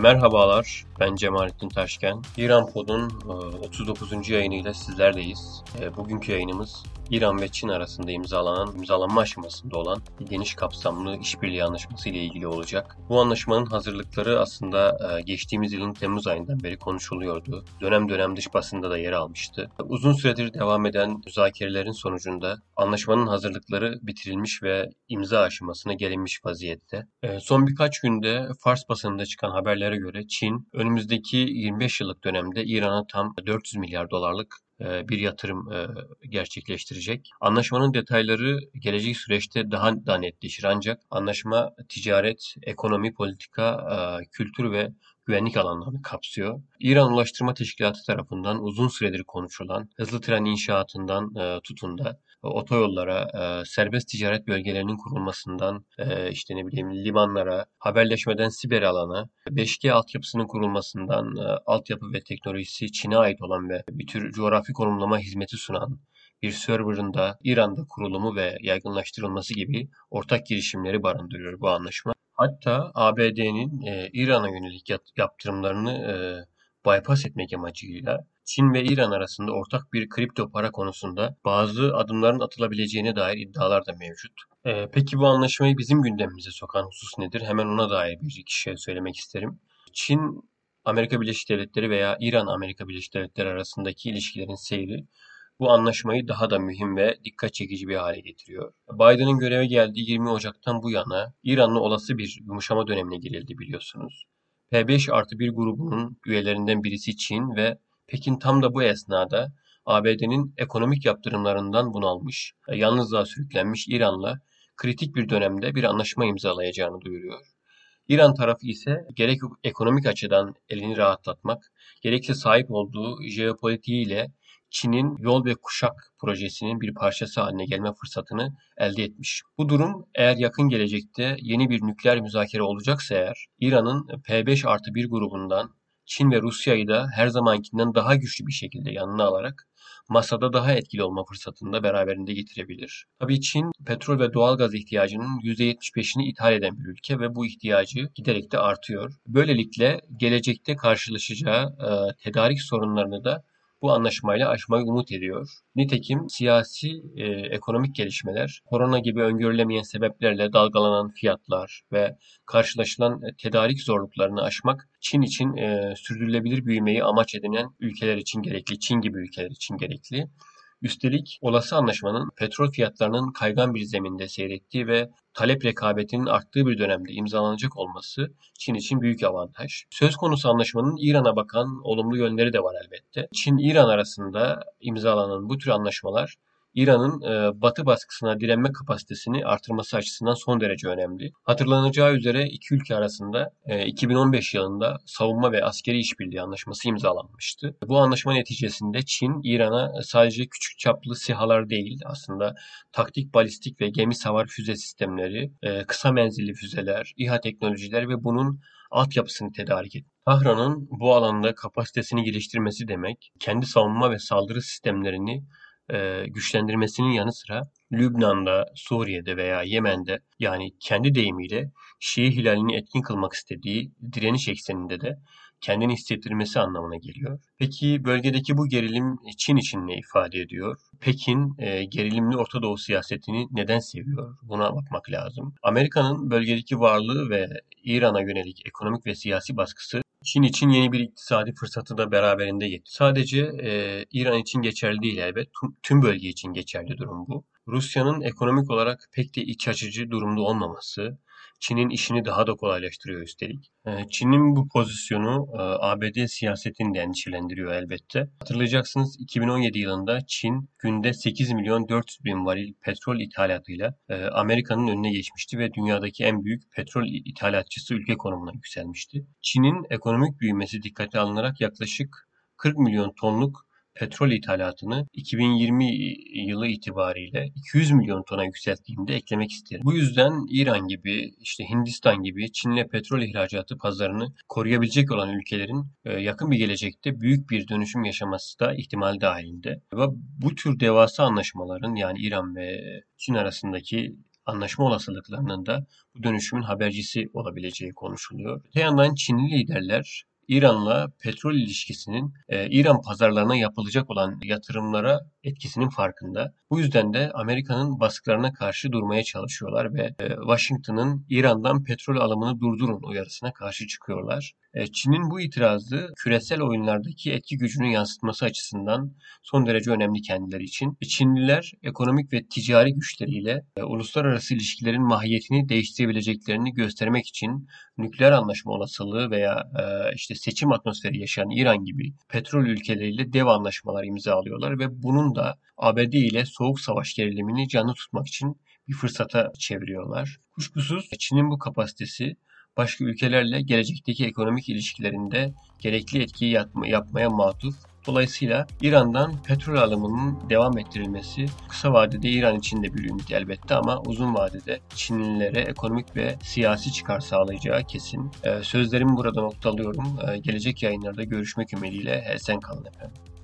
Merhabalar, ben Cemalettin Taşken. İran Pod'un 39. yayınıyla sizlerleyiz. E, bugünkü yayınımız İran ve Çin arasında imzalanan, imzalanma aşamasında olan geniş kapsamlı işbirliği anlaşması ile ilgili olacak. Bu anlaşmanın hazırlıkları aslında e, geçtiğimiz yılın Temmuz ayından beri konuşuluyordu. Dönem dönem dış basında da yer almıştı. Uzun süredir devam eden müzakerelerin sonucunda anlaşmanın hazırlıkları bitirilmiş ve imza aşamasına gelinmiş vaziyette. E, son birkaç günde Fars basınında çıkan haberlere göre Çin önümüzdeki 25 yıllık dönemde İran'a tam 400 milyar dolarlık bir yatırım e, gerçekleştirecek. Anlaşmanın detayları gelecek süreçte daha da netleşir ancak anlaşma ticaret, ekonomi, politika, e, kültür ve güvenlik alanlarını kapsıyor. İran Ulaştırma Teşkilatı tarafından uzun süredir konuşulan hızlı tren inşaatından tutun da otoyollara, e, serbest ticaret bölgelerinin kurulmasından, e, işte ne bileyim limanlara, haberleşmeden siber alana, 5G altyapısının kurulmasından, e, altyapı ve teknolojisi Çin'e ait olan ve bir tür coğrafi konumlama hizmeti sunan bir server'ın da İran'da kurulumu ve yaygınlaştırılması gibi ortak girişimleri barındırıyor bu anlaşma. Hatta ABD'nin e, İran'a yönelik yaptırımlarını e, bypass etmek amacıyla Çin ve İran arasında ortak bir kripto para konusunda bazı adımların atılabileceğine dair iddialar da mevcut. Ee, peki bu anlaşmayı bizim gündemimize sokan husus nedir? Hemen ona dair bir iki şey söylemek isterim. Çin Amerika Birleşik Devletleri veya İran Amerika Birleşik Devletleri arasındaki ilişkilerin seyri bu anlaşmayı daha da mühim ve dikkat çekici bir hale getiriyor. Biden'ın göreve geldiği 20 Ocak'tan bu yana İran'la olası bir yumuşama dönemine girildi biliyorsunuz. P5 artı 1 grubunun üyelerinden birisi Çin ve Pekin tam da bu esnada ABD'nin ekonomik yaptırımlarından bunalmış, yalnızlığa sürüklenmiş İran'la kritik bir dönemde bir anlaşma imzalayacağını duyuruyor. İran tarafı ise gerek ekonomik açıdan elini rahatlatmak, gerekse sahip olduğu jeopolitiğiyle Çin'in yol ve kuşak projesinin bir parçası haline gelme fırsatını elde etmiş. Bu durum eğer yakın gelecekte yeni bir nükleer müzakere olacaksa eğer İran'ın P5 artı 1 grubundan Çin ve Rusya'yı da her zamankinden daha güçlü bir şekilde yanına alarak masada daha etkili olma fırsatını da beraberinde getirebilir. Tabii Çin petrol ve doğal gaz ihtiyacının %75'ini ithal eden bir ülke ve bu ihtiyacı giderek de artıyor. Böylelikle gelecekte karşılaşacağı e, tedarik sorunlarını da bu anlaşmayla aşmayı umut ediyor. Nitekim siyasi e, ekonomik gelişmeler, korona gibi öngörülemeyen sebeplerle dalgalanan fiyatlar ve karşılaşılan tedarik zorluklarını aşmak Çin için e, sürdürülebilir büyümeyi amaç edinen ülkeler için gerekli, Çin gibi ülkeler için gerekli. Üstelik olası anlaşmanın petrol fiyatlarının kaygan bir zeminde seyrettiği ve talep rekabetinin arttığı bir dönemde imzalanacak olması Çin için büyük avantaj. Söz konusu anlaşmanın İran'a bakan olumlu yönleri de var elbette. Çin-İran arasında imzalanan bu tür anlaşmalar İran'ın e, batı baskısına direnme kapasitesini artırması açısından son derece önemli. Hatırlanacağı üzere iki ülke arasında e, 2015 yılında savunma ve askeri işbirliği anlaşması imzalanmıştı. Bu anlaşma neticesinde Çin, İran'a sadece küçük çaplı sihalar değil aslında taktik balistik ve gemi savar füze sistemleri, e, kısa menzilli füzeler, İHA teknolojiler ve bunun altyapısını tedarik etti. Tahran'ın bu alanda kapasitesini geliştirmesi demek, kendi savunma ve saldırı sistemlerini e, güçlendirmesinin yanı sıra Lübnan'da, Suriye'de veya Yemen'de yani kendi deyimiyle Şii hilalini etkin kılmak istediği direniş ekseninde de kendini hissettirmesi anlamına geliyor. Peki bölgedeki bu gerilim Çin için ne ifade ediyor? Pekin e, gerilimli Orta Doğu siyasetini neden seviyor? Buna bakmak lazım. Amerika'nın bölgedeki varlığı ve İran'a yönelik ekonomik ve siyasi baskısı Çin için yeni bir iktisadi fırsatı da beraberinde getirdi. Sadece e, İran için geçerli değil elbet. Tüm bölge için geçerli durum bu. Rusya'nın ekonomik olarak pek de iç açıcı durumda olmaması, Çin'in işini daha da kolaylaştırıyor üstelik. Ee, Çin'in bu pozisyonu e, ABD siyasetini de endişelendiriyor elbette. Hatırlayacaksınız 2017 yılında Çin günde 8 milyon 400 bin varil petrol ithalatıyla e, Amerika'nın önüne geçmişti ve dünyadaki en büyük petrol ithalatçısı ülke konumuna yükselmişti. Çin'in ekonomik büyümesi dikkate alınarak yaklaşık 40 milyon tonluk petrol ithalatını 2020 yılı itibariyle 200 milyon tona yükselttiğinde eklemek isterim. Bu yüzden İran gibi, işte Hindistan gibi Çin'le petrol ihracatı pazarını koruyabilecek olan ülkelerin e, yakın bir gelecekte büyük bir dönüşüm yaşaması da ihtimal dahilinde. Ve bu tür devasa anlaşmaların yani İran ve Çin arasındaki anlaşma olasılıklarının da bu dönüşümün habercisi olabileceği konuşuluyor. Öte yandan Çinli liderler İran'la petrol ilişkisinin e, İran pazarlarına yapılacak olan yatırımlara etkisinin farkında. Bu yüzden de Amerika'nın baskılarına karşı durmaya çalışıyorlar ve e, Washington'ın İran'dan petrol alımını durdurun uyarısına karşı çıkıyorlar. E, Çin'in bu itirazı küresel oyunlardaki etki gücünü yansıtması açısından son derece önemli kendileri için. E, Çinliler ekonomik ve ticari güçleriyle e, uluslararası ilişkilerin mahiyetini değiştirebileceklerini göstermek için nükleer anlaşma olasılığı veya işte seçim atmosferi yaşayan İran gibi petrol ülkeleriyle dev anlaşmalar imzalıyorlar ve bunun da ABD ile soğuk savaş gerilimini canlı tutmak için bir fırsata çeviriyorlar. Kuşkusuz Çin'in bu kapasitesi başka ülkelerle gelecekteki ekonomik ilişkilerinde gerekli etkiyi yapma, yapmaya matuf. Dolayısıyla İran'dan petrol alımının devam ettirilmesi kısa vadede İran için de bir ümit elbette ama uzun vadede Çinlilere ekonomik ve siyasi çıkar sağlayacağı kesin. Ee, sözlerimi burada noktalıyorum. Ee, gelecek yayınlarda görüşmek ümidiyle esen kalın efendim.